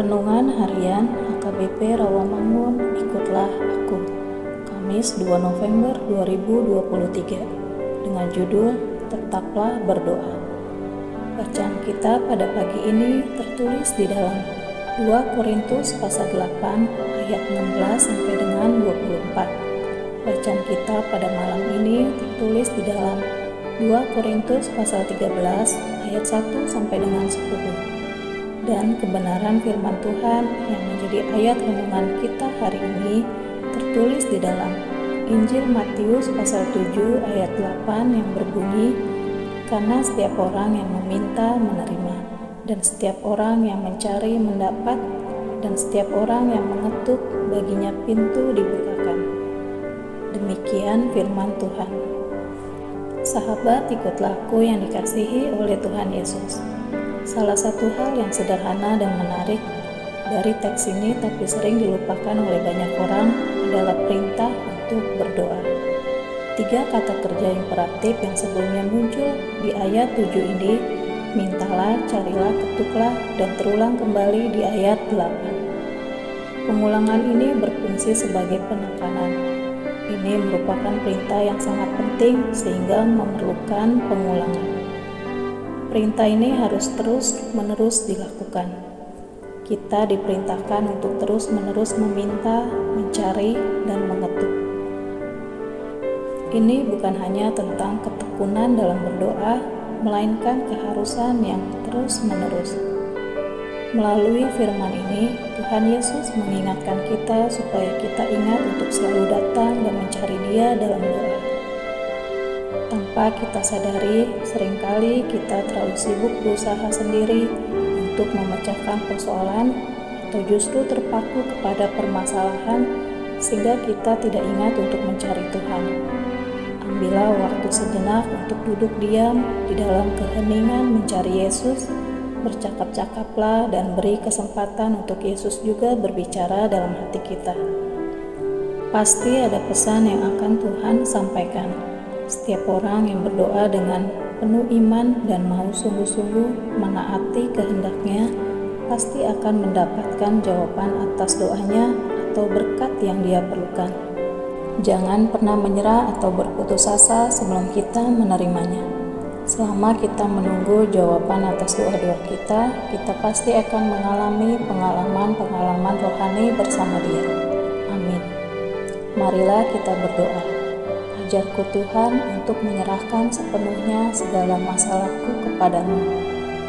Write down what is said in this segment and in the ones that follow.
Renungan Harian HKBP Rawamangun Ikutlah Aku. Kamis 2 November 2023 dengan judul Tetaplah Berdoa. Bacaan kita pada pagi ini tertulis di dalam 2 Korintus pasal 8 ayat 16 sampai dengan 24 Bacaan kita pada malam ini tertulis di dalam 2 Korintus pasal 13 ayat 1 sampai dengan 10 dan kebenaran firman Tuhan yang menjadi ayat renungan kita hari ini tertulis di dalam Injil Matius pasal 7 ayat 8 yang berbunyi karena setiap orang yang meminta menerima dan setiap orang yang mencari mendapat dan setiap orang yang mengetuk baginya pintu dibukakan. Demikian firman Tuhan. Sahabat ikutlah aku yang dikasihi oleh Tuhan Yesus Salah satu hal yang sederhana dan menarik dari teks ini tapi sering dilupakan oleh banyak orang adalah perintah untuk berdoa. Tiga kata kerja imperatif yang sebelumnya muncul di ayat 7 ini, mintalah, carilah, ketuklah, dan terulang kembali di ayat 8. Pengulangan ini berfungsi sebagai penekanan. Ini merupakan perintah yang sangat penting sehingga memerlukan pengulangan. Perintah ini harus terus-menerus dilakukan. Kita diperintahkan untuk terus-menerus meminta, mencari, dan mengetuk. Ini bukan hanya tentang ketekunan dalam berdoa, melainkan keharusan yang terus-menerus. Melalui firman ini, Tuhan Yesus mengingatkan kita supaya kita ingat untuk selalu datang dan mencari Dia dalam doa. Tanpa kita sadari, sering kali kita terlalu sibuk berusaha sendiri untuk memecahkan persoalan atau justru terpaku kepada permasalahan sehingga kita tidak ingat untuk mencari Tuhan. Ambillah waktu sejenak untuk duduk diam di dalam keheningan mencari Yesus, bercakap-cakaplah dan beri kesempatan untuk Yesus juga berbicara dalam hati kita. Pasti ada pesan yang akan Tuhan sampaikan. Setiap orang yang berdoa dengan penuh iman dan mau sungguh-sungguh menaati kehendaknya pasti akan mendapatkan jawaban atas doanya atau berkat yang dia perlukan. Jangan pernah menyerah atau berputus asa sebelum kita menerimanya. Selama kita menunggu jawaban atas doa-doa kita, kita pasti akan mengalami pengalaman-pengalaman rohani bersama Dia. Amin. Marilah kita berdoa. Ajarku Tuhan untuk menyerahkan sepenuhnya segala masalahku kepadamu.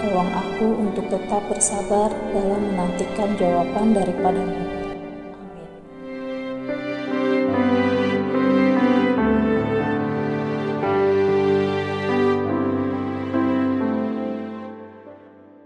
Tolong aku untuk tetap bersabar dalam menantikan jawaban daripadamu.